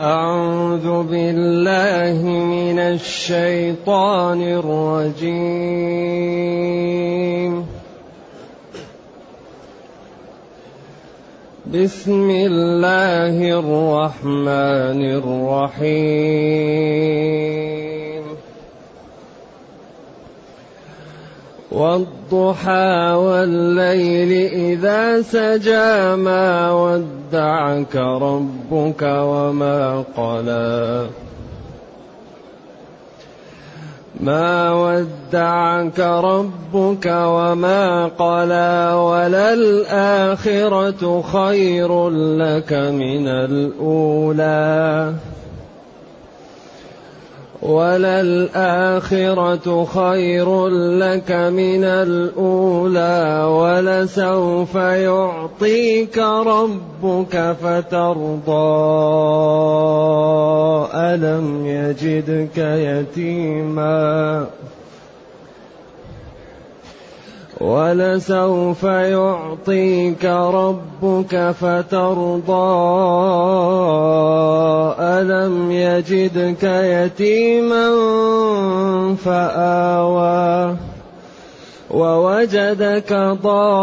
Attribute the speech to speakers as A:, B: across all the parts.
A: أعوذ بالله من الشيطان الرجيم. بسم الله الرحمن الرحيم. والضحى والليل إذا سجى ما ودعك ربك وما قلى. ما ودعك ربك وما قلى وللآخرة خير لك من الأولى. وللآخرة خير لك من الأولى ولسوف يعطيك ربك فترضى. ألم يجدك يتيما؟ ولسوف يعطيك ربك فترضى. ألم يجدك يتيما فآوى. ووجدك ضالا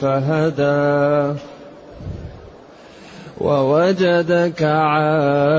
A: فهدى. ووجدك عائلا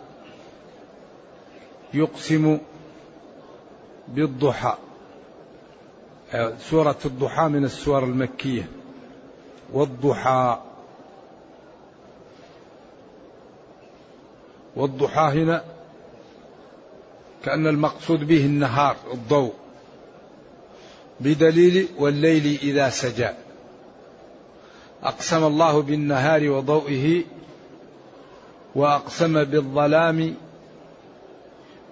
B: يقسم بالضحى. سورة الضحى من السور المكية. والضحى. والضحى هنا كأن المقصود به النهار الضوء. بدليل والليل إذا سجى. أقسم الله بالنهار وضوئه وأقسم بالظلام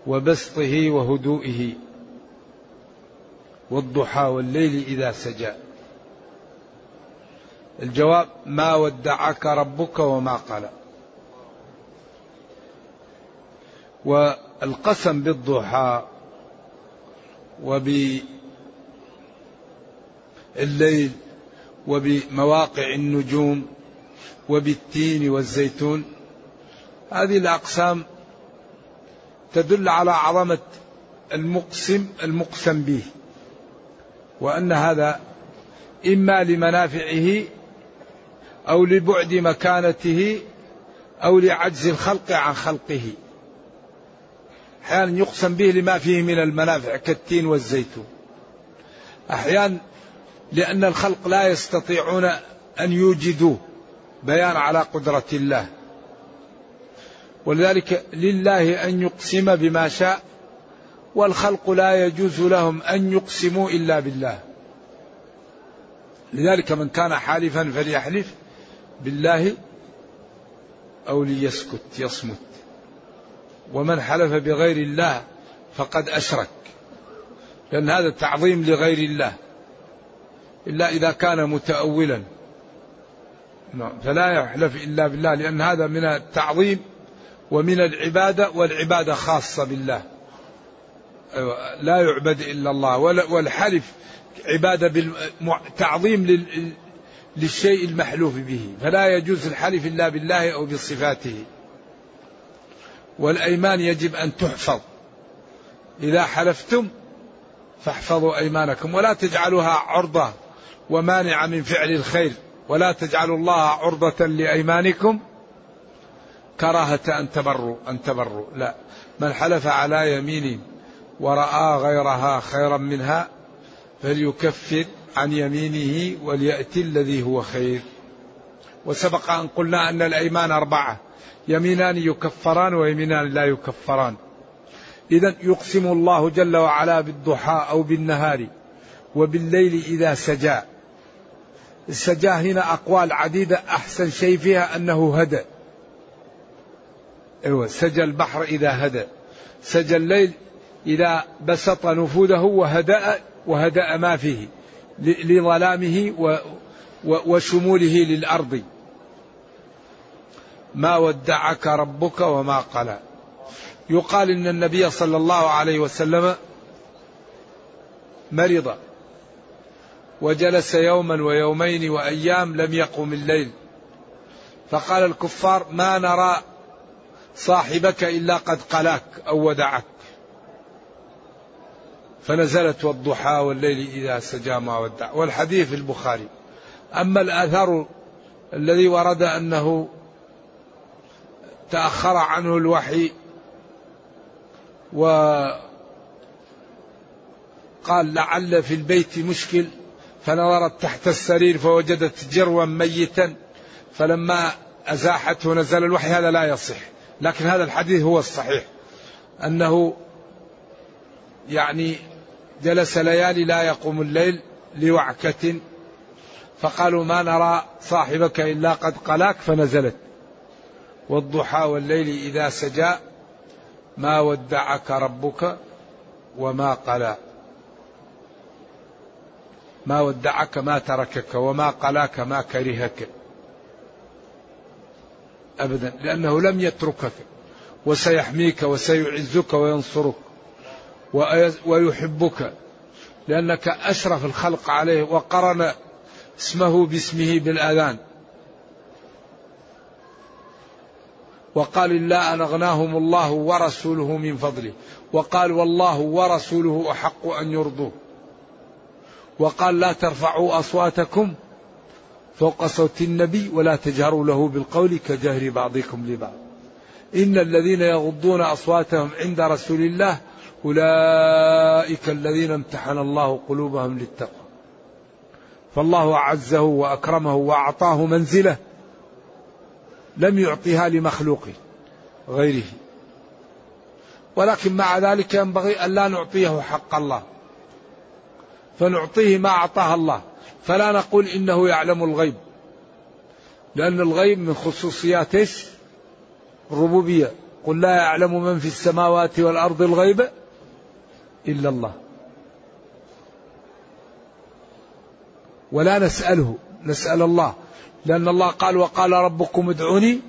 B: وبسطه وهدوئه والضحى والليل إذا سجى. الجواب ما ودعك ربك وما قال. والقسم بالضحى وبالليل وبمواقع النجوم وبالتين والزيتون هذه الأقسام تدل على عظمة المقسم المقسم به. وأن هذا إما لمنافعه أو لبعد مكانته أو لعجز الخلق عن خلقه. أحيانا يقسم به لما فيه من المنافع كالتين والزيتون. أحيانا لأن الخلق لا يستطيعون أن يوجدوه بيان على قدرة الله. ولذلك لله أن يقسم بما شاء والخلق لا يجوز لهم أن يقسموا إلا بالله. لذلك من كان حالفا فليحلف بالله أو ليسكت يصمت. ومن حلف بغير الله فقد أشرك لأن هذا تعظيم لغير الله. إلا إذا كان متأولا. فلا يحلف إلا بالله لأن هذا من التعظيم ومن العبادة والعبادة خاصة بالله. أيوة، لا يعبد إلا الله. والحلف عبادة تعظيم للشيء المحلوف به. فلا يجوز الحلف إلا بالله أو بصفاته. والأيمان يجب أن تحفظ. إذا حلفتم فاحفظوا أيمانكم ولا تجعلوها عرضة ومانعة من فعل الخير ولا تجعلوا الله عرضة لأيمانكم كراهة أن تبروا أن تبروا. لا. من حلف على يمين ورأى غيرها خيرا منها فليكفر عن يمينه وليأتي الذي هو خير. وسبق أن قلنا أن الأيمان أربعة. يمينان يكفران ويمينان لا يكفران. إذا يقسم الله جل وعلا بالضحى أو بالنهار وبالليل إذا سجى. السجى هنا أقوال عديدة. أحسن شيء فيها أنه هدى. أيوة سجى البحر إذا هدى سجى الليل إذا بسط نفوذه وهدأ وهدأ ما فيه لظلامه وشموله للأرض. ما ودعك ربك وما قلى. يقال إن النبي صلى الله عليه وسلم مرض وجلس يوما ويومين وأيام لم يقم الليل. فقال الكفار ما نرى صاحبك إلا قد قلاك أو ودعك. فنزلت والضحى والليل إذا سجى ما ودع. والحديث في البخاري. أما الاثر الذي ورد أنه تأخر عنه الوحي وقال لعل في البيت مشكل فنظرت تحت السرير فوجدت جروا ميتا فلما أزاحته نزل الوحي. هذا لا يصح. لكن هذا الحديث هو الصحيح. أنه يعني جلس ليالي لا يقوم الليل لوعكة فقالوا ما نرى صاحبك إلا قد قلاك فنزلت. والضحى والليل إذا سجى ما ودعك ربك وما قلى ما ودعك ما تركك وما قلاك ما كرهك. ابدا لأنه لم يتركك وسيحميك وسيعزك وينصرك ويحبك لأنك أشرف الخلق عليه وقرن اسمه باسمه بالآذان. وقال إلا أن أغناهم الله ورسوله من فضله. وقال والله ورسوله أحق أن يرضوه. وقال لا ترفعوا أصواتكم فوق صوت النبي ولا تجهروا له بالقول كجهر بعضكم لبعض. إن الذين يغضون أصواتهم عند رسول الله أولئك الذين امتحن الله قلوبهم للتقوى. فالله أعزه وأكرمه وأعطاه منزله لم يعطيها لمخلوق غيره. ولكن مع ذلك ينبغي أن لا نعطيه حق الله. فنعطيه ما أعطاه الله. فلا نقول إنه يعلم الغيب. لأن الغيب من خصوصيات الربوبية. قل لا يعلم من في السماوات والأرض الغيب إلا الله. ولا نسأله نسأل الله. لأن الله قال وقال ربكم ادعوني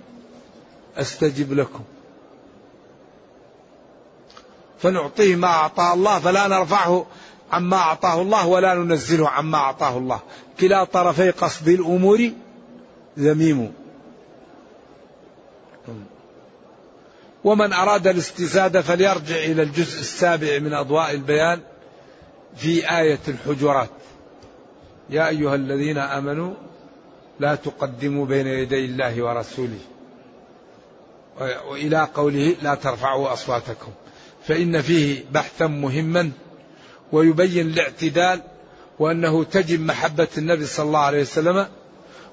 B: أستجب لكم. فنعطيه ما أعطاه الله فلا نرفعه. عما أعطاه الله ولا ننزله عما أعطاه الله. كلا طرفي قصد الأمور ذميم. ومن أراد الاستزادة فليرجع إلى الجزء السابع من أضواء البيان في آية الحجرات. يا أيها الذين آمنوا لا تقدموا بين يدي الله ورسوله. وإلى قوله لا ترفعوا أصواتكم. فإن فيه بحثا مهما ويبين الاعتدال وأنه تجب محبة النبي صلى الله عليه وسلم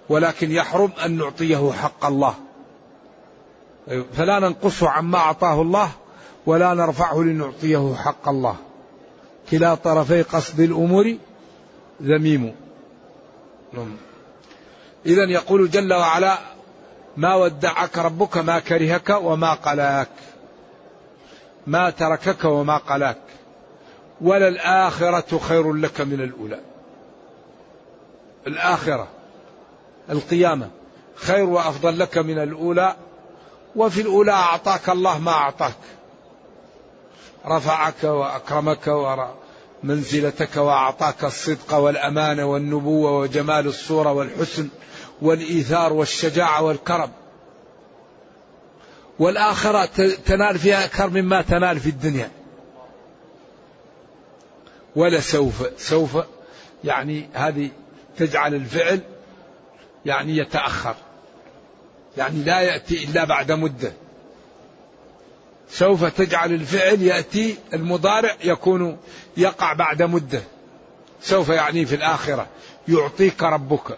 B: ولكن يحرم أن نعطيه حق الله. فلا ننقصه عما أعطاه الله ولا نرفعه لنعطيه حق الله. كلا طرفي قصد الأمور ذميم. نعم. إذا يقول جل وعلا ما ودعك ربك ما كرهك وما قلاك ما تركك وما قلاك وللآخرة خير لك من الأولى. الآخرة القيامة خير وأفضل لك من الأولى. وفي الأولى أعطاك الله ما أعطاك. رفعك وأكرمك ومنزلتك وأعطاك الصدق والأمانة والنبوة وجمال الصورة والحسن والإيثار والشجاعة والكرم. والآخرة تنال فيها أكثر مما تنال في الدنيا. ولا سوف سوف يعني هذه تجعل الفعل يعني يتأخر يعني لا يأتي إلا بعد مدة. سوف تجعل الفعل يأتي المضارع يكون يقع بعد مدة. سوف يعني في الآخرة يعطيك ربك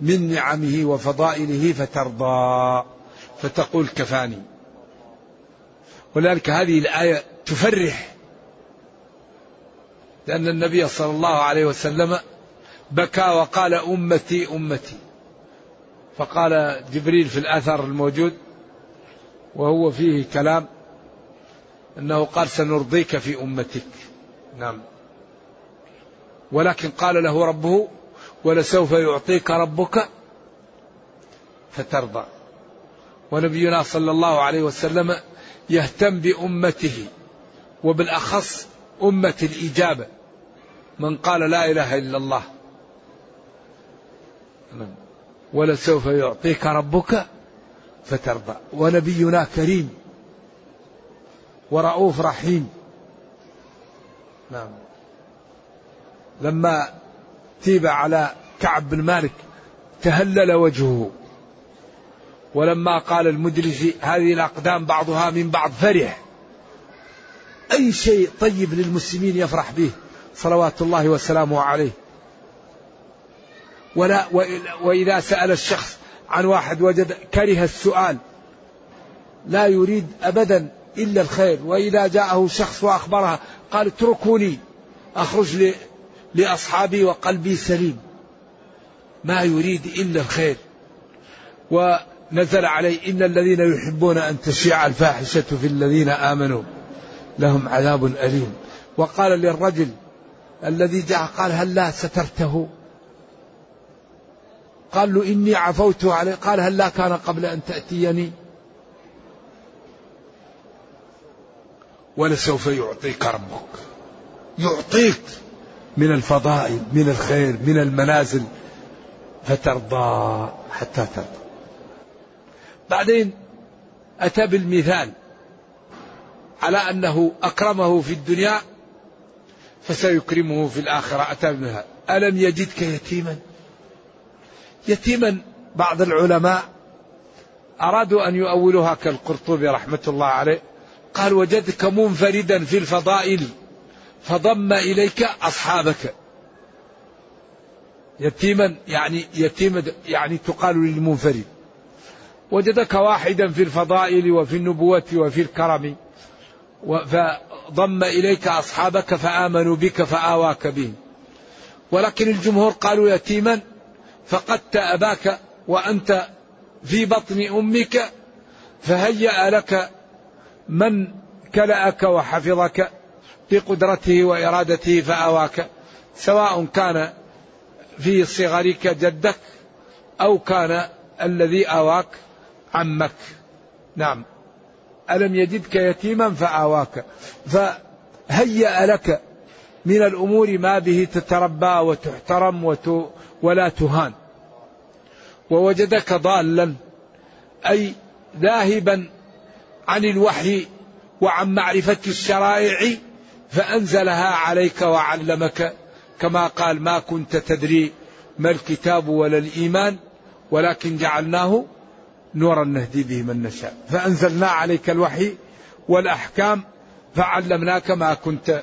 B: من نعمه وفضائله فترضى فتقول كفاني. ولذلك هذه الآية تفرح لأن النبي صلى الله عليه وسلم بكى وقال أمتي أمتي. فقال جبريل في الأثر الموجود وهو فيه كلام أنه قال سنرضيك في أمتك. نعم. ولكن قال له ربه ولسوف يعطيك ربك فترضى. ونبينا صلى الله عليه وسلم يهتم بأمته وبالأخص أمة الإجابة. من قال لا إله إلا الله. ولسوف يعطيك ربك فترضى. ونبينا كريم ورؤوف رحيم. نعم. لما تيب على كعب بن مالك تهلل وجهه ولما قال المدرج هذه الأقدام بعضها من بعض فرح أي شيء طيب للمسلمين يفرح به؟ صلوات الله وسلامه عليه. ولا وإذا سأل الشخص عن واحد وجد كره السؤال لا يريد أبدا إلا الخير. وإذا جاءه شخص وأخبرها قال اتركوني أخرج لأصحابي وقلبي سليم. ما يريد إلا الخير. ونزل عليه إن الذين يحبون أن تشيع الفاحشة في الذين آمنوا لهم عذاب أليم. وقال للرجل الذي جاء قال هل لا سترته؟ قال له إني عفوت عليه قال هل لا كان قبل أن تأتيني؟ ولسوف يعطيك ربك. يعطيك من الفضائل من الخير من المنازل فترضى حتى ترضى. بعدين أتى بالمثال على أنه أكرمه في الدنيا فسيكرمه في الآخرة. أتى بالمثال ألم يجدك يتيما؟ يتيما بعض العلماء أرادوا أن يؤولوها كالقرطبي رحمة الله عليه. قال وجدك منفردا في الفضائل فضم إليك أصحابك. يتيما يعني يتيما يعني تقال للمنفرد. وجدك واحدا في الفضائل وفي النبوة وفي الكرم. فضم إليك أصحابك فآمنوا بك فآواك بهم. ولكن الجمهور قالوا يتيما فقدت أباك وأنت في بطن أمك فهيأ لك من كلأك وحفظك بقدرته وإرادته فآواك سواء كان في صغرك جدك أو كان الذي آواك عمك. نعم. ألم يجدك يتيما فآواك. فهيأ لك من الأمور ما به تتربى وتحترم وت ولا تهان. ووجدك ضالا أي ذاهبا عن الوحي وعن معرفة الشرائع فأنزلها عليك وعلمك. كما قال ما كنت تدري ما الكتاب ولا الإيمان ولكن جعلناه نورا نهدي به من نشاء. فأنزلنا عليك الوحي والأحكام فعلمناك ما كنت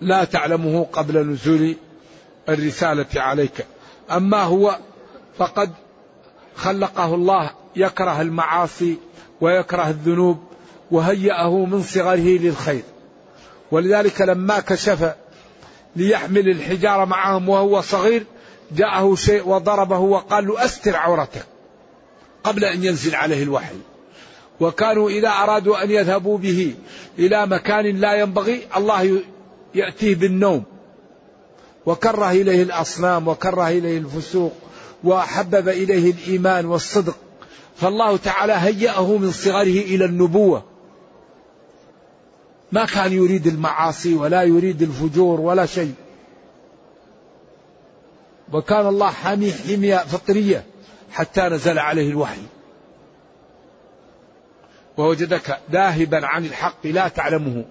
B: لا تعلمه قبل نزول الرسالة عليك. أما هو فقد خلقه الله يكره المعاصي ويكره الذنوب وهيأه من صغره للخير. ولذلك لما كشف ليحمل الحجارة معهم وهو صغير جاءه شيء وضربه وقال له أستر عورتك. قبل أن ينزل عليه الوحي. وكانوا إذا أرادوا أن يذهبوا به إلى مكان لا ينبغي الله يأتيه بالنوم. وكره إليه الأصنام وكره إليه الفسوق وحبب إليه الإيمان والصدق. فالله تعالى هيأه من صغره إلى النبوة. ما كان يريد المعاصي ولا يريد الفجور ولا شيء. وكان الله حامي حمية فطرية. حتى نزل عليه الوحي. ووجدك ذاهبا عن الحق لا تعلمه.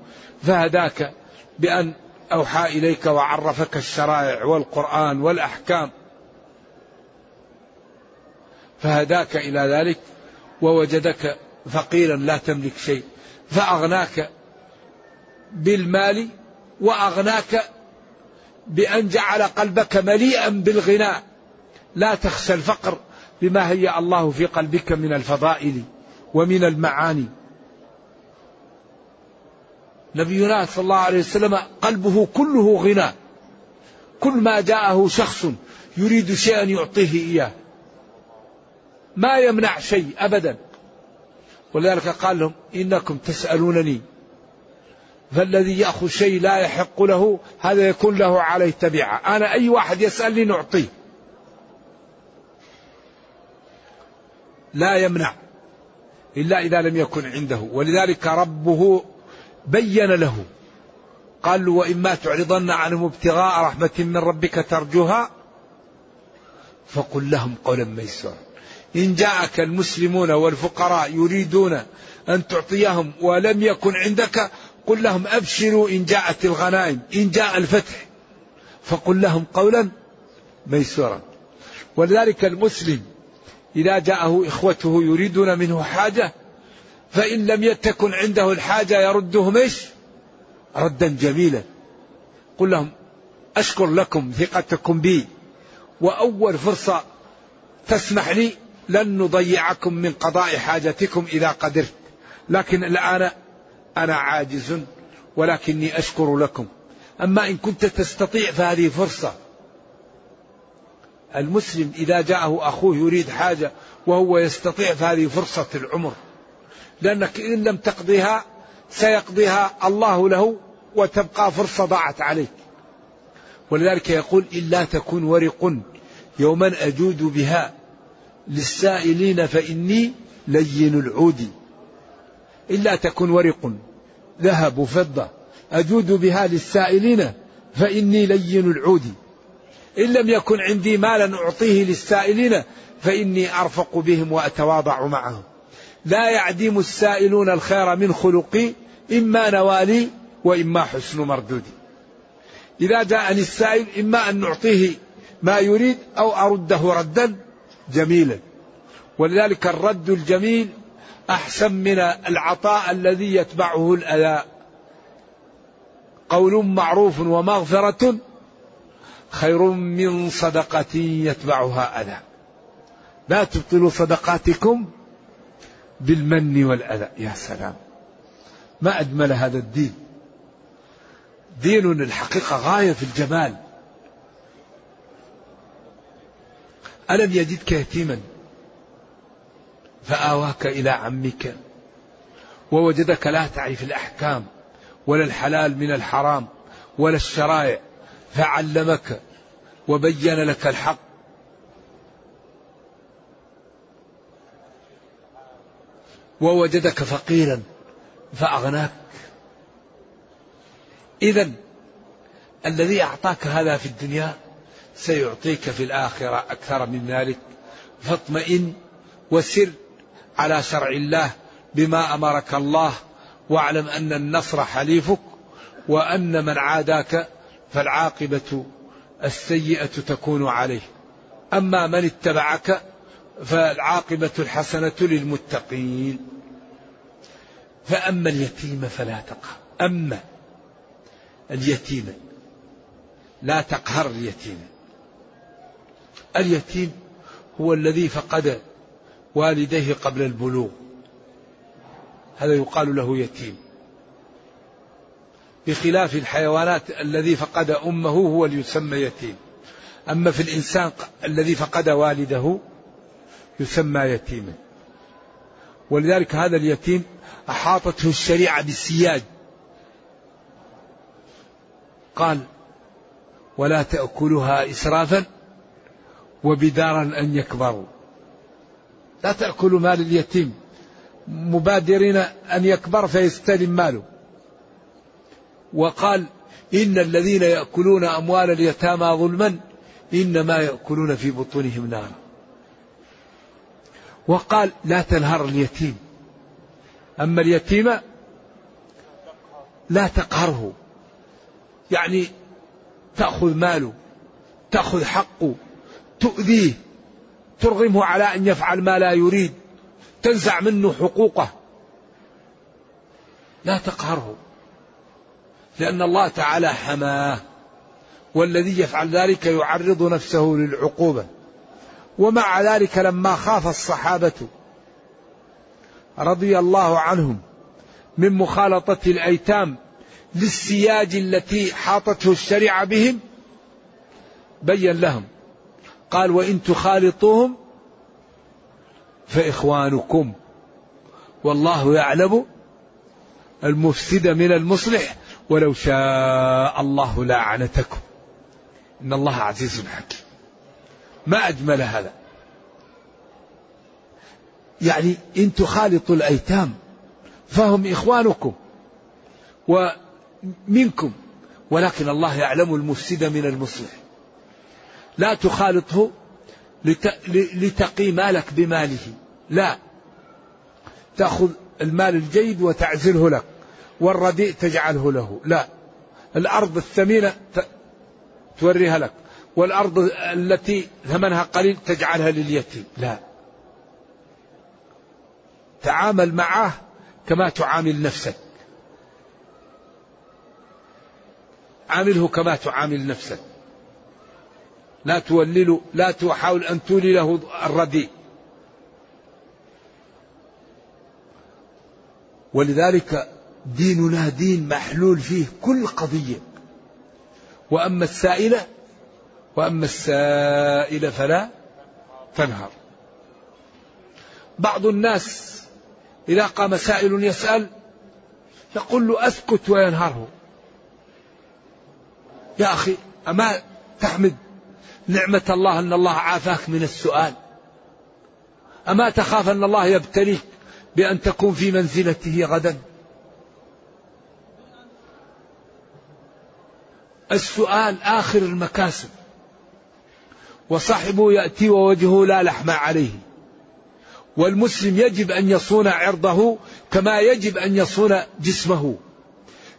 B: فهداك بأن أوحى إليك وعرفك الشرائع والقرآن والأحكام. فهداك إلى ذلك ووجدك فقيرا لا تملك شيء. فأغناك بالمال وأغناك بأن جعل قلبك مليئا بالغناء. لا تخشى الفقر بما هي الله في قلبك من الفضائل ومن المعاني. نبينا صلى الله عليه وسلم قلبه كله غنى كل ما جاءه شخص يريد شيئا يعطيه إياه. ما يمنع شيء ابدا. ولذلك قال لهم إنكم تسألونني فالذي يأخذ شيء لا يحق له هذا يكون له عليه تبعه أنا أي واحد يسألني نعطيه. لا يمنع إلا إذا لم يكن عنده. ولذلك ربه بين له. قال له وإما تعرضن عنهم ابتغاء رحمة من ربك ترجوها فقل لهم قولا ميسورا. إن جاءك المسلمون والفقراء يريدون أن تعطيهم ولم يكن عندك قل لهم أبشروا إن جاءت الغنائم إن جاء الفتح. فقل لهم قولا ميسورا. ولذلك المسلم إذا جاءه إخوته يريدون منه حاجة فإن لم تكن عنده الحاجة يردهم إيش؟ ردا جميلا. قل لهم أشكر لكم ثقتكم بي وأول فرصة تسمح لي لن نضيعكم من قضاء حاجتكم إذا قدرت. لكن الآن أنا عاجز ولكني أشكر لكم. أما إن كنت تستطيع فهذه فرصة المسلم إذا جاءه أخوه يريد حاجة وهو يستطيع فهذه فرصة العمر. لأنك إن لم تقضيها سيقضيها الله له وتبقى فرصة ضاعت عليك. ولذلك يقول إلا تكون ورق يوما أجود بها للسائلين فإني لين العود. إلا تكون ورق ذهب وفضة أجود بها للسائلين فإني لين العود. إن لم يكن عندي مالا أعطيه للسائلين فإني أرفق بهم وأتواضع معهم. لا يعدم السائلون الخير من خلقي إما نوالي وإما حسن مردودي. إذا جاءني السائل إما أن نعطيه ما يريد أو أرده ردا جميلا. ولذلك الرد الجميل أحسن من العطاء الذي يتبعه الأذى. قول معروف ومغفرة خير من صدقة يتبعها أذى. لا تبطلوا صدقاتكم بالمن والأذى. يا سلام. ما أجمل هذا الدين. دين الحقيقة غاية في الجمال. ألم يجدك يتيما فآواك إلى عمك ووجدك لا تعرف الأحكام ولا الحلال من الحرام ولا الشرائع فعلمك وبين لك الحق. ووجدك فقيرا فأغناك. إذا الذي أعطاك هذا في الدنيا سيعطيك في الآخرة أكثر من ذلك. فاطمئن وسر على شرع الله بما أمرك الله واعلم أن النصر حليفك وأن من عاداك فالعاقبة السيئة تكون عليه. أما من اتبعك فالعاقبة الحسنة للمتقين. فأما اليتيم فلا تقهر. أما اليتيم لا تقهر اليتيم. اليتيم هو الذي فقد والديه قبل البلوغ. هذا يقال له يتيم. بخلاف الحيوانات الذي فقد أمه هو اللي يسمى يتيم. أما في الإنسان الذي فقد والده يسمى يتيما. ولذلك هذا اليتيم أحاطته الشريعة بالسياج. قال ولا تأكلها إسرافا وبدارا أن يكبروا. لا تأكلوا مال اليتيم. مبادرين أن يكبر فيستلم ماله. وقال إن الذين يأكلون أموال اليتامى ظلما إنما يأكلون في بطونهم نارا. وقال لا تنهر اليتيم. أما اليتيم لا تقهره. يعني تأخذ ماله تأخذ حقه تؤذيه ترغمه على أن يفعل ما لا يريد تنزع منه حقوقه. لا تقهره. لأن الله تعالى حماه والذي يفعل ذلك يعرض نفسه للعقوبة. ومع ذلك لما خاف الصحابة رضي الله عنهم من مخالطة الأيتام للسياج التي حاطته الشريعة بهم بين لهم قال وإن تخالطوهم فإخوانكم. والله يعلم المفسد من المصلح. ولو شاء الله لأعنتكم إن الله عزيز حكيم. ما أجمل هذا. يعني إن تخالطوا الأيتام فهم إخوانكم ومنكم ولكن الله يعلم المفسد من المصلح. لا تخالطه لتقي مالك بماله. لا. تأخذ المال الجيد وتعزله لك. والرديء تجعله له. لا. الأرض الثمينة توريها لك. والأرض التي ثمنها قليل تجعلها لليتيم. لا. تعامل معه كما تعامل نفسك. عامله كما تعامل نفسك. لا تولله لا تحاول أن تولي له الرديء. ولذلك ديننا دين محلول فيه كل قضية. وأما السائلة وأما السائل فلا تنهر بعض الناس إذا قام سائل يسأل يقول له أسكت وينهره يا أخي أما تحمد نعمة الله أن الله عافاك من السؤال؟ أما تخاف أن الله يبتليك بأن تكون في منزلته غدا؟ السؤال آخر المكاسب. وصاحبه يأتي ووجهه لا لحم عليه. والمسلم يجب أن يصون عرضه كما يجب أن يصون جسمه.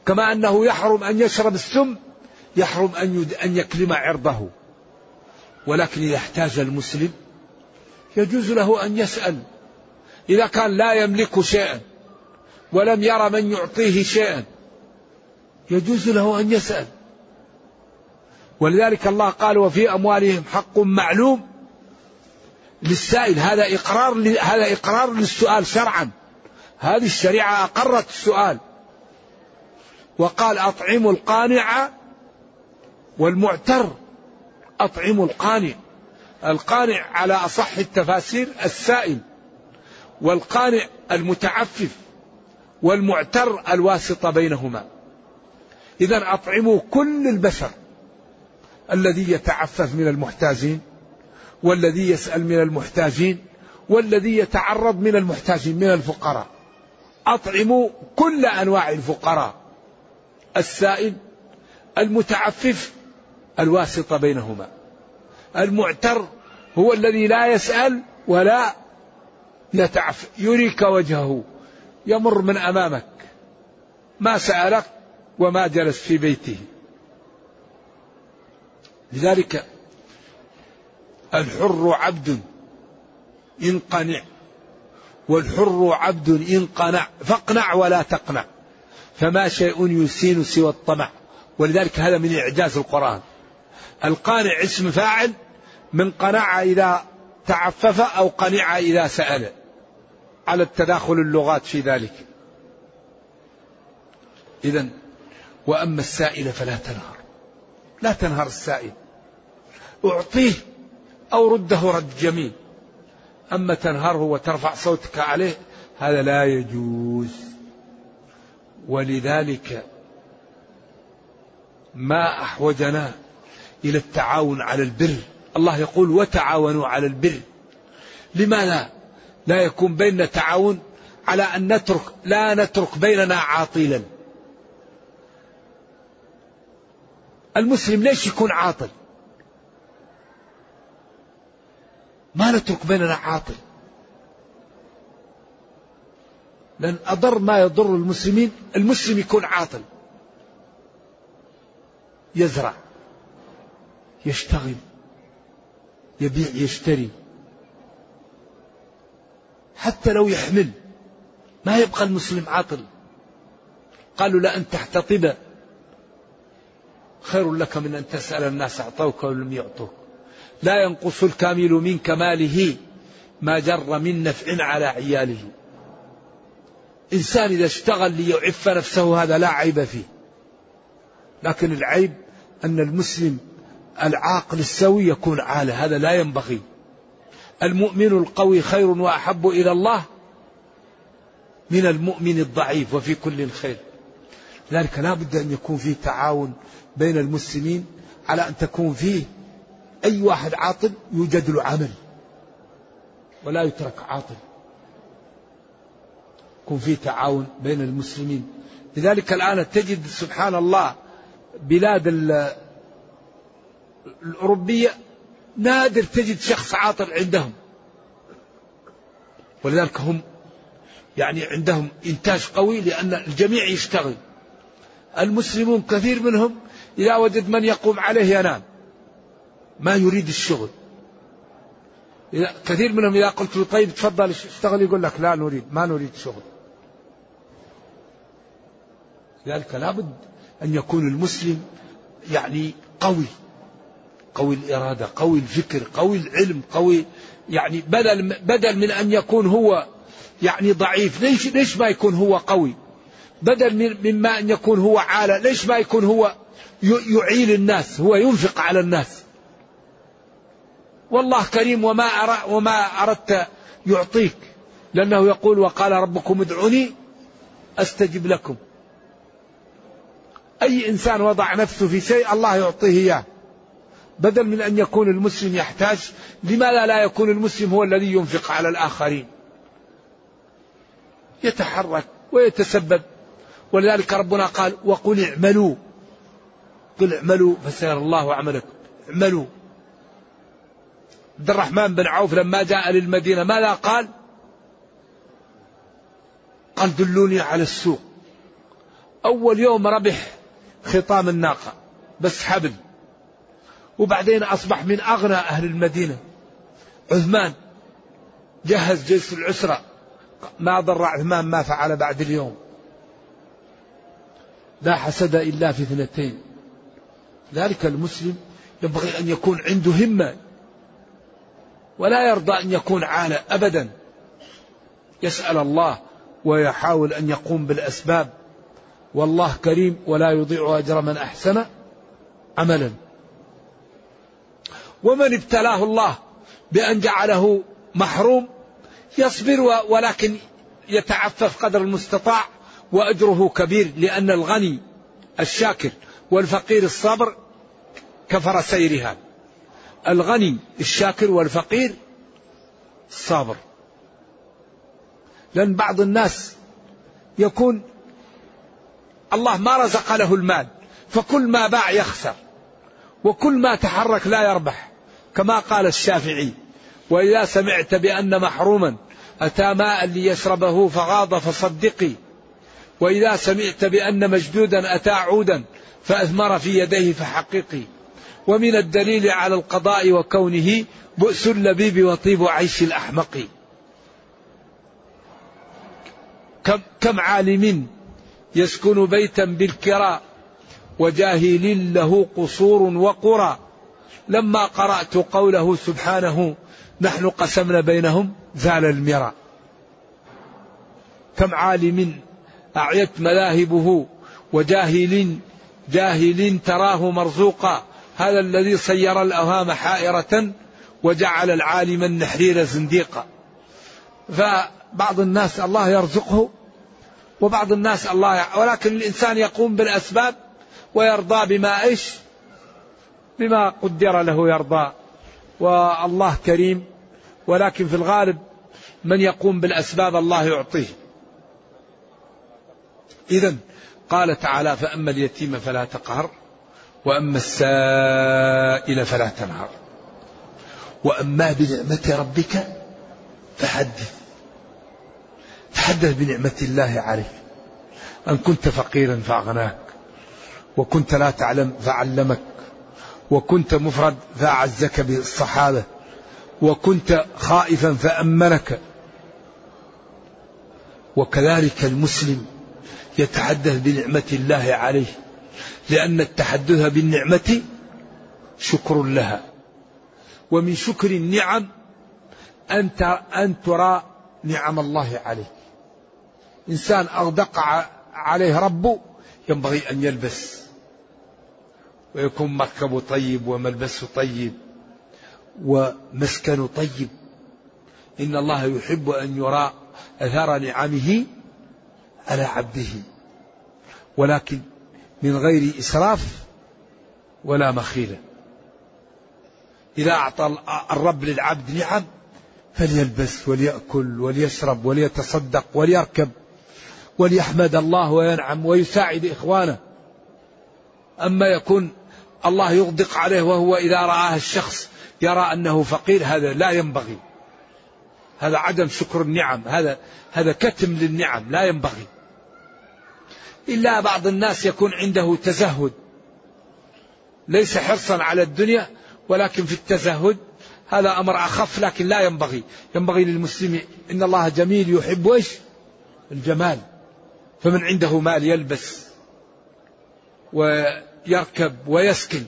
B: كما أنه يحرم أن يشرب السم يحرم أن أن يكلم عرضه. ولكن إذا احتاج المسلم يجوز له أن يسأل. إذا كان لا يملك شيئا ولم يرى من يعطيه شيئا يجوز له أن يسأل. ولذلك الله قال وفي أموالهم حق معلوم للسائل هذا إقرار هذا إقرار للسؤال شرعا. هذه الشريعة أقرت السؤال. وقال أطعموا القانع والمعتر. أطعموا القانع. القانع على أصح التفاسير السائل والقانع المتعفف والمعتر الواسطة بينهما. إذا أطعموا كل البشر. الذي يتعفف من المحتاجين والذي يسأل من المحتاجين والذي يتعرض من المحتاجين من الفقراء. أطعموا كل أنواع الفقراء. السائل المتعفف الواسطة بينهما. المعتر هو الذي لا يسأل ولا يتعف يريك وجهه يمر من أمامك. ما سألك وما جلس في بيته. لذلك الحر عبد إن قنع والحر عبد إن قنع فاقنع ولا تقنع فما شيء يسين سوى الطمع ولذلك هذا من إعجاز القرآن. القانع اسم فاعل من قنع إذا تعفف أو قنع إذا سأل على التداخل اللغات في ذلك. إذا وأما السائل فلا تنهر. لا تنهر السائل. أعطيه أو رده رد جميل. أما تنهره وترفع صوتك عليه هذا لا يجوز. ولذلك ما أحوجنا إلى التعاون على البر. الله يقول وتعاونوا على البر لماذا؟ لا يكون بيننا تعاون على أن نترك لا نترك بيننا عاطلا. المسلم ليش يكون عاطل؟ ما نترك بيننا عاطل. لأن أضر ما يضر المسلمين المسلم يكون عاطل. يزرع يشتغل يبيع يشتري. حتى لو يحمل ما يبقى المسلم عاطل. قالوا لأن تحتطب. خير لك من أن تسأل الناس أعطوك ولم يعطوك. لا ينقص الكامل من كماله ما جر من نفع على عياله. إنسان إذا اشتغل ليعف نفسه هذا لا عيب فيه. لكن العيب أن المسلم العاقل السوي يكون عالة هذا لا ينبغي. المؤمن القوي خير وأحب إلى الله من المؤمن الضعيف وفي كل خير. لذلك لا بد أن يكون فيه تعاون بين المسلمين على أن تكون فيه أي واحد عاطل يوجد له عمل. ولا يترك عاطل. يكون فيه تعاون بين المسلمين. لذلك الآن تجد سبحان الله بلاد الأوروبية نادر تجد شخص عاطل عندهم. ولذلك هم يعني عندهم إنتاج قوي لأن الجميع يشتغل. المسلمون كثير منهم إذا وجد من يقوم عليه ينام. ما يريد الشغل. كثير منهم إذا قلت له طيب تفضل اشتغل يقول لك لا نريد ما نريد شغل. لذلك لابد أن يكون المسلم يعني قوي قوي الإرادة قوي الفكر قوي العلم قوي يعني بدل بدل من أن يكون هو يعني ضعيف ليش ليش ما يكون هو قوي؟ بدل مما أن يكون هو عالة ليش ما يكون هو يعيل الناس هو ينفق على الناس؟ والله كريم وما وما أردت يعطيك. لأنه يقول وقال ربكم ادعوني أستجب لكم. أي إنسان وضع نفسه في شيء الله يعطيه إياه. بدل من أن يكون المسلم يحتاج لماذا لا يكون المسلم هو الذي ينفق على الآخرين. يتحرك ويتسبب. ولذلك ربنا قال وقل اعملوا. قل اعملوا فسيرى الله عملكم. اعملوا. عبد الرحمن بن عوف لما جاء للمدينة ماذا قال؟ قال دلوني على السوق. أول يوم ربح خطام الناقة بس حبل. وبعدين أصبح من أغنى أهل المدينة. عثمان جهز جيش العسرة. ما ضر عثمان ما فعل بعد اليوم. لا حسد إلا في اثنتين. ذلك المسلم ينبغي أن يكون عنده همة. ولا يرضى أن يكون عالة أبدا. يسأل الله ويحاول أن يقوم بالأسباب. والله كريم ولا يضيع أجر من أحسن عملا. ومن ابتلاه الله بأن جعله محروم يصبر ولكن يتعفف قدر المستطاع وأجره كبير لأن الغني الشاكر والفقير الصابر كفر سيرها. الغني الشاكر والفقير الصابر لأن بعض الناس يكون الله ما رزق له المال فكل ما باع يخسر وكل ما تحرك لا يربح كما قال الشافعي وإذا سمعت بأن محروما أتى ماء ليشربه فغاض فصدقي وإذا سمعت بأن مجدودا أتى عودا فأثمر في يديه فحققي ومن الدليل على القضاء وكونه بؤس اللبيب وطيب عيش الأحمق. كم, كم عالم يسكن بيتا بالكراء وجاهل له قصور وقرى. لما قرأت قوله سبحانه نحن قسمنا بينهم زال المرى كم عالم أعيت مذاهبه وجاهل جاهل تراه مرزوقا. هذا الذي صير الأوهام حائرة وجعل العالم النحرير زنديقا. فبعض الناس الله يرزقه وبعض الناس الله ولكن الإنسان يقوم بالأسباب ويرضى بما إيش؟ بما قدر له يرضى. والله كريم ولكن في الغالب من يقوم بالأسباب الله يعطيه. إذا قال تعالى فأما اليتيم فلا تقهر. وأما السائل فلا تنهر. وأما بنعمة ربك فحدث. تحدث بنعمة الله عليك. أن كنت فقيرا فأغناك. وكنت لا تعلم فعلمك. وكنت مفرد فأعزك بالصحابة. وكنت خائفا فأمنك. وكذلك المسلم يتحدث بنعمة الله عليه. لأن التحدث بالنعمة شكر لها. ومن شكر النعم أن أن ترى نعم الله عليه إنسان أغدق عليه ربه ينبغي أن يلبس. ويكون مركبه طيب وملبسه طيب ومسكنه طيب. إن الله يحب أن يرى أثار نعمه على عبده. ولكن من غير إسراف ولا مخيلة. إذا أعطى الرب للعبد نعم فليلبس وليأكل وليشرب وليتصدق وليركب وليحمد الله وينعم ويساعد إخوانه. أما يكون الله يغدق عليه وهو إذا رآه الشخص يرى أنه فقير هذا لا ينبغي. هذا عدم شكر النعم هذا هذا كتم للنعم لا ينبغي. إلا بعض الناس يكون عنده تزهد. ليس حرصا على الدنيا ولكن في التزهد. هذا أمر أخف لكن لا ينبغي. ينبغي للمسلم إن الله جميل يحب إيش؟ الجمال. فمن عنده مال يلبس ويركب ويسكن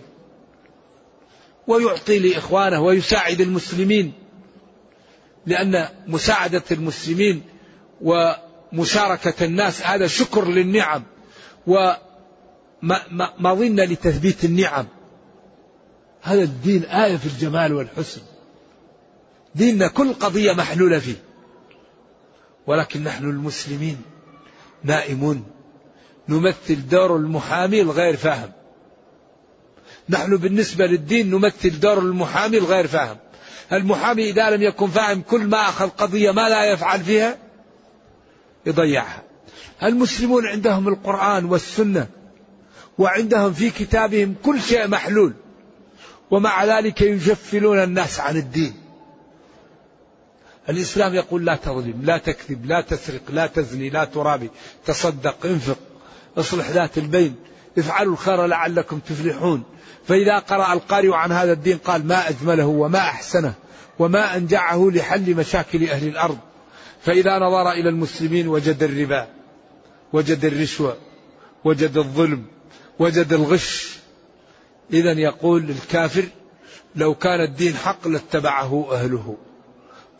B: ويعطي لإخوانه ويساعد المسلمين لأن مساعدة المسلمين ومشاركة الناس هذا شكر للنعم ومظنة لتثبيت النعم. هذا الدين آية في الجمال والحسن. ديننا كل قضية محلولة فيه. ولكن نحن المسلمين نائمون. نمثل دور المحامي الغير فاهم. نحن بالنسبة للدين نمثل دور المحامي الغير فاهم. المحامي إذا لم يكن فاهم كل ما أخذ قضية ما لا يفعل فيها يضيعها. المسلمون عندهم القرآن والسنة وعندهم في كتابهم كل شيء محلول ومع ذلك يجفلون الناس عن الدين. الإسلام يقول لا تظلم لا تكذب لا تسرق لا تزني لا ترابي تصدق انفق اصلح ذات البين افعلوا الخير لعلكم تفلحون. فإذا قرأ القارئ عن هذا الدين قال ما أجمله وما أحسنه وما أنجعه لحل مشاكل أهل الأرض. فإذا نظر إلى المسلمين وجد الربا وجد الرشوة وجد الظلم وجد الغش. إذا يقول للكافر لو كان الدين حق لاتبعه أهله.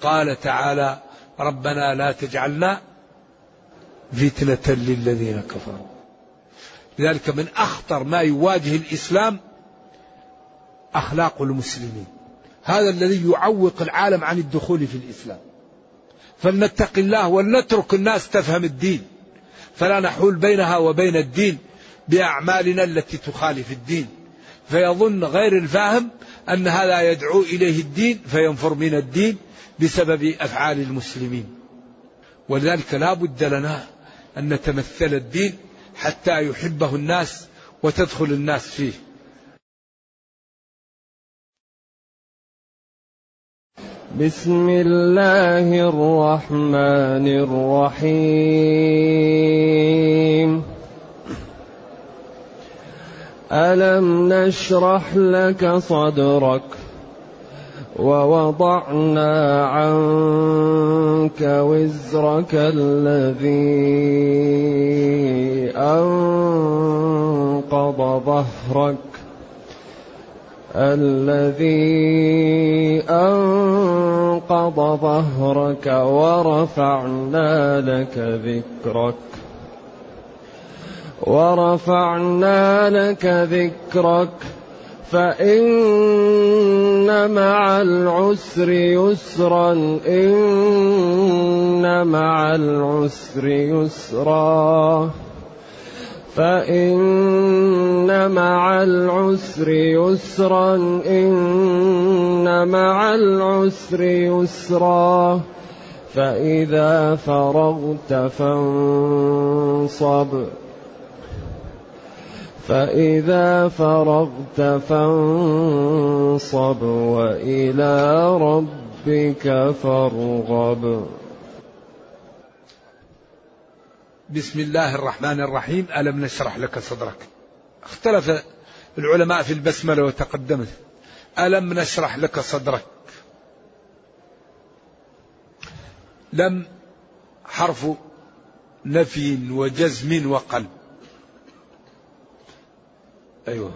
B: قال تعالى ربنا لا تجعلنا فتنة للذين كفروا. لذلك من أخطر ما يواجه الإسلام أخلاق المسلمين. هذا الذي يعوق العالم عن الدخول في الإسلام. فلنتق الله ولنترك الناس تفهم الدين. فلا نحول بينها وبين الدين بأعمالنا التي تخالف الدين. فيظن غير الفاهم أن هذا يدعو إليه الدين فينفر من الدين بسبب أفعال المسلمين. ولذلك لا بد لنا أن نتمثل الدين حتى يحبه الناس وتدخل الناس فيه.
A: بسم الله الرحمن الرحيم. ألم نشرح لك صدرك ووضعنا عنك وزرك الذي أنقض ظهرك الذي أنقض ظهرك ورفعنا لك ذكرك. ورفعنا لك ذكرك. فإن مع العسر يسرا إن مع العسر يسرا. فإن مع العسر يسرا إن مع العسر يسرا. فإذا فرغت فانصب. فإذا فرغت فانصب وإلى ربك فارغب.
B: بسم الله الرحمن الرحيم. ألم نشرح لك صدرك؟ اختلف العلماء في البسملة وتقدمت. ألم نشرح لك صدرك؟ لم حرف نفي وجزم وقلب. أيوه.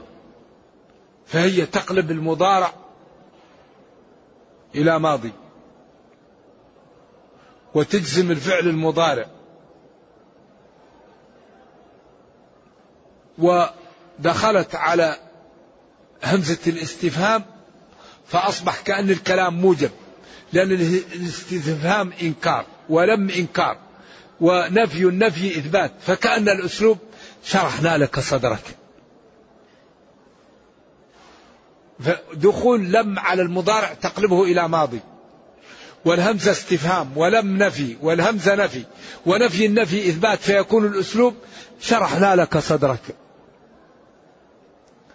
B: فهي تقلب المضارع إلى ماضي. وتجزم الفعل المضارع. ودخلت على همزة الاستفهام فأصبح كأن الكلام موجب لأن الاستفهام إنكار ولم إنكار ونفي النفي إثبات فكأن الأسلوب شرحنا لك صدرك. دخول لم على المضارع تقلبه إلى ماضي والهمزة استفهام ولم نفي والهمزة نفي ونفي النفي إثبات فيكون الأسلوب شرحنا لك صدرك.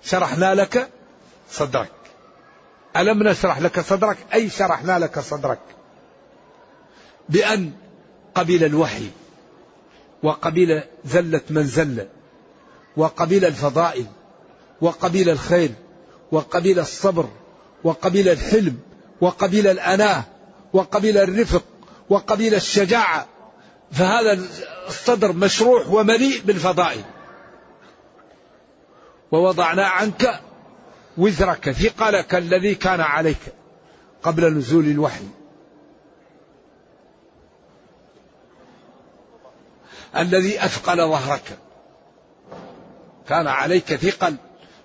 B: شرحنا لك صدرك. ألم نشرح لك صدرك؟ أي شرحنا لك صدرك. بأن قبل الوحي وقبل زلة من زل وقبل الفضائل وقبل الخير وقبل الصبر وقبل الحلم وقبل الأناة وقبل الرفق وقبل الشجاعة. فهذا الصدر مشروح ومليء بالفضائل. ووضعنا عنك وزرك ثقلك الذي كان عليك قبل نزول الوحي. الذي أثقل ظهرك كان عليك ثقل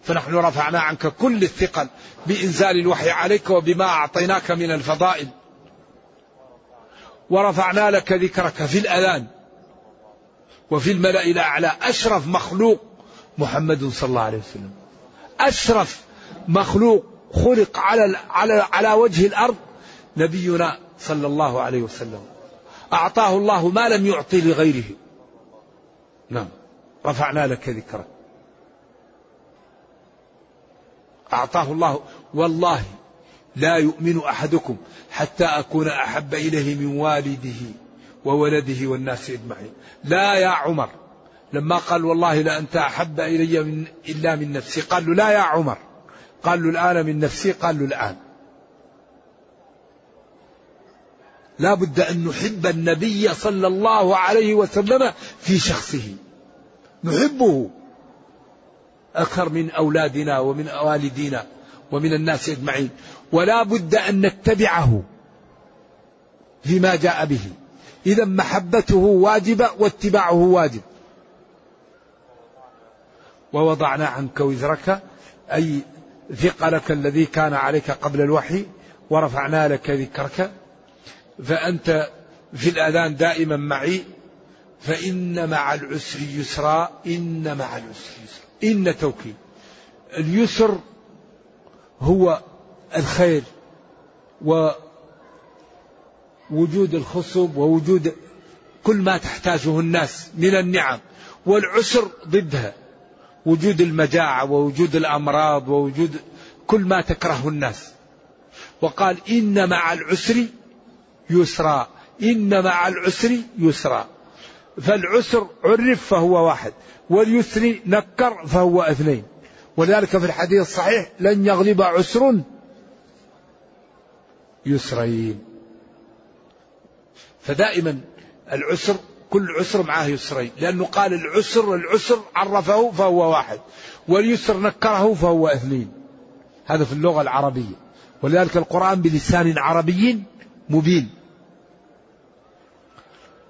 B: فنحن رفعنا عنك كل الثقل بإنزال الوحي عليك وبما أعطيناك من الفضائل. ورفعنا لك ذكرك في الأذان وفي الملأ الأعلى أشرف مخلوق محمد صلى الله عليه وسلم. أشرف مخلوق خلق على على على وجه الأرض نبينا صلى الله عليه وسلم. أعطاه الله ما لم يعطي لغيره. نعم. رفعنا لك ذكرك. أعطاه الله. والله لا يؤمن أحدكم حتى أكون أحب إليه من والده وولده والناس أجمعين. لا يا عمر. لما قال والله لأنت أحب إلي من إلا من نفسي. قال له لا يا عمر. قال له الآن من نفسي. قال له الآن. لا بد أن نحب النبي صلى الله عليه وسلم في شخصه. نحبه أكثر من أولادنا ومن والدينا ومن الناس أجمعين. ولا بد أن نتبعه فيما جاء به. إذا محبته واجبة واتباعه واجب. ووضعنا عنك وزرك أي ثقلك الذي كان عليك قبل الوحي ورفعنا لك ذكرك. فأنت في الأذان دائما معي فإن مع العسر يسرا إن مع العسر يسرا. إن توكيد. اليسر هو الخير ووجود الخصب ووجود كل ما تحتاجه الناس من النعم والعسر ضدها. وجود المجاعة ووجود الأمراض ووجود كل ما تكرهه الناس. وقال إن مع العسر يسرا إن مع العسر يسرا. فالعسر عرف فهو واحد واليسر نكر فهو اثنين. ولذلك في الحديث الصحيح لن يغلب عسر يسرين. فدائما العسر كل عسر معه يسرين. لأنه قال العسر العسر عرفه فهو واحد. واليسر نكره فهو اثنين. هذا في اللغة العربية. ولذلك القرآن بلسان عربي مبين.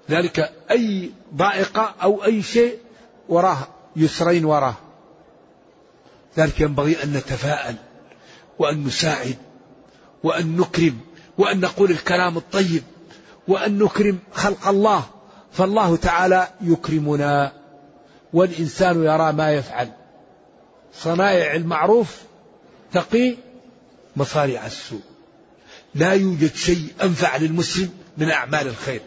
B: ذلك أي ضائقة أو أي شيء وراه يسرين وراه. ذلك ينبغي أن نتفاءل وأن نساعد وأن نكرم وأن نقول الكلام الطيب وأن نكرم خلق الله. فالله تعالى يكرمنا والإنسان يرى ما يفعل. صنائع المعروف تقي مصارع السوء. لا يوجد شيء أنفع للمسلم من أعمال الخير.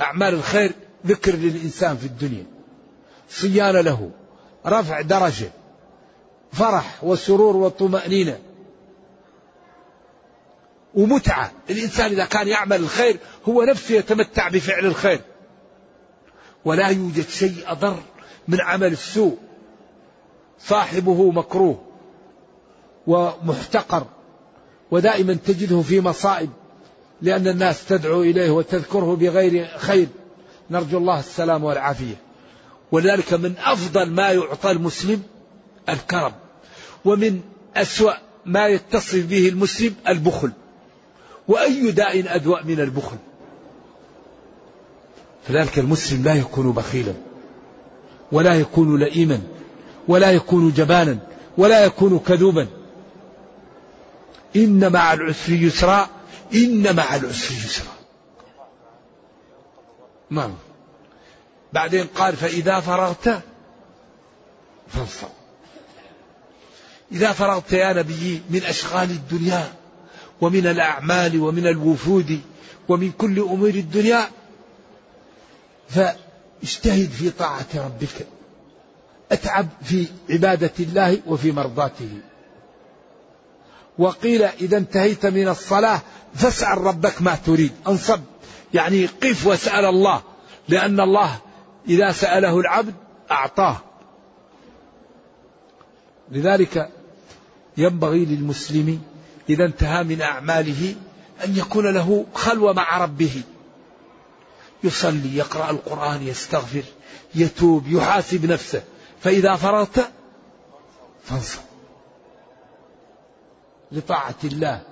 B: أعمال الخير ذكر للإنسان في الدنيا. صيانة له رفع درجة فرح وسرور وطمأنينة. ومتعة. الإنسان إذا كان يعمل الخير هو نفسه يتمتع بفعل الخير. ولا يوجد شيء أضر من عمل السوء. صاحبه مكروه ومحتقر. ودائما تجده في مصائب. لأن الناس تدعو إليه وتذكره بغير خير. نرجو الله السلام والعافية. ولذلك من أفضل ما يعطى المسلم الكرم. ومن أسوأ ما يتصف به المسلم البخل. وأي داء أدوأ من البخل. فذلك المسلم لا يكون بخيلا ولا يكون لئيما ولا يكون جبانا ولا يكون كذوبا. إن مع العسر يسرا إن مع العسر يسرا. نعم. بعدين قال فإذا فرغت فانصب إذا فرغت يا نبي من أشغال الدنيا ومن الأعمال ومن الوفود ومن كل أمور الدنيا فاجتهد في طاعة ربك. أتعب في عبادة الله وفي مرضاته. وقيل إذا انتهيت من الصلاة فاسأل ربك ما تريد. أنصب. يعني قف واسأل الله. لأن الله إذا سأله العبد أعطاه. لذلك ينبغي للمسلم إذا انتهى من أعماله أن يكون له خلوة مع ربه. يصلي يقرأ القرآن يستغفر يتوب يحاسب نفسه. فإذا فرغت فانصب. لطاعة الله.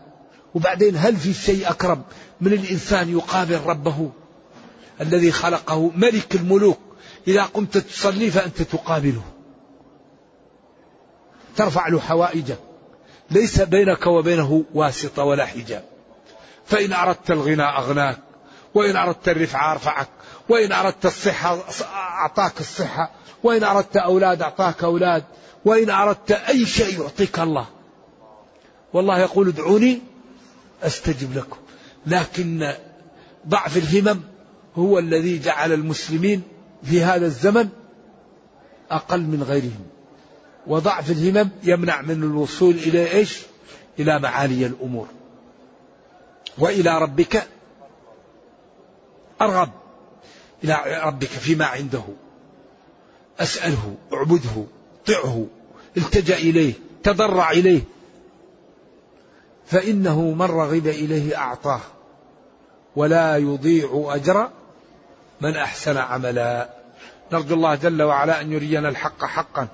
B: وبعدين هل في شيء أكرم من الإنسان يقابل ربه؟ الذي خلقه ملك الملوك. إذا قمت تصلي فأنت تقابله. ترفع له حوائجك. ليس بينك وبينه واسطة ولا حجاب. فإن أردت الغنى أغناك وإن أردت الرفعة أرفعك وإن أردت الصحة أعطاك الصحة وإن أردت أولاد أعطاك أولاد وإن أردت أي شيء يعطيك الله. والله يقول ادعوني أستجب لكم. لكن ضعف الهمم هو الذي جعل المسلمين في هذا الزمن أقل من غيرهم. وضعف الهمم يمنع من الوصول إلى إيش؟ إلى معالي الأمور. وإلى ربك أرغب. إلى ربك فيما عنده. أسأله اعبده طعه. التجأ إليه تضرع إليه. فإنه من رغب إليه أعطاه. ولا يضيع أجر من أحسن عملا. نرجو الله جل وعلا أن يرينا الحق حقا.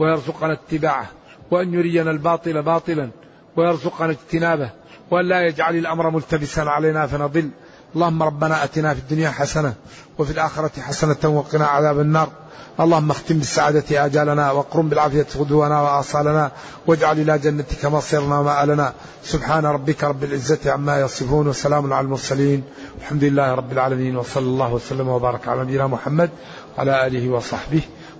B: ويرزقنا اتباعه وأن يرينا الباطل باطلا ويرزقنا اجتنابه وأن لا يجعل الأمر ملتبسا علينا فنضل. اللهم ربنا أتنا في الدنيا حسنة وفي الآخرة حسنة وقنا عذاب النار. اللهم اختم بالسعادة آجالنا واقرم بالعافية غدونا وآصالنا واجعل إلى جنتك مصيرنا ومآلنا. سبحان ربك رب العزة عما يصفون وسلام على المرسلين. الحمد لله رب العالمين وصلى الله وسلم وبارك على نبينا محمد وعلى آله وصحبه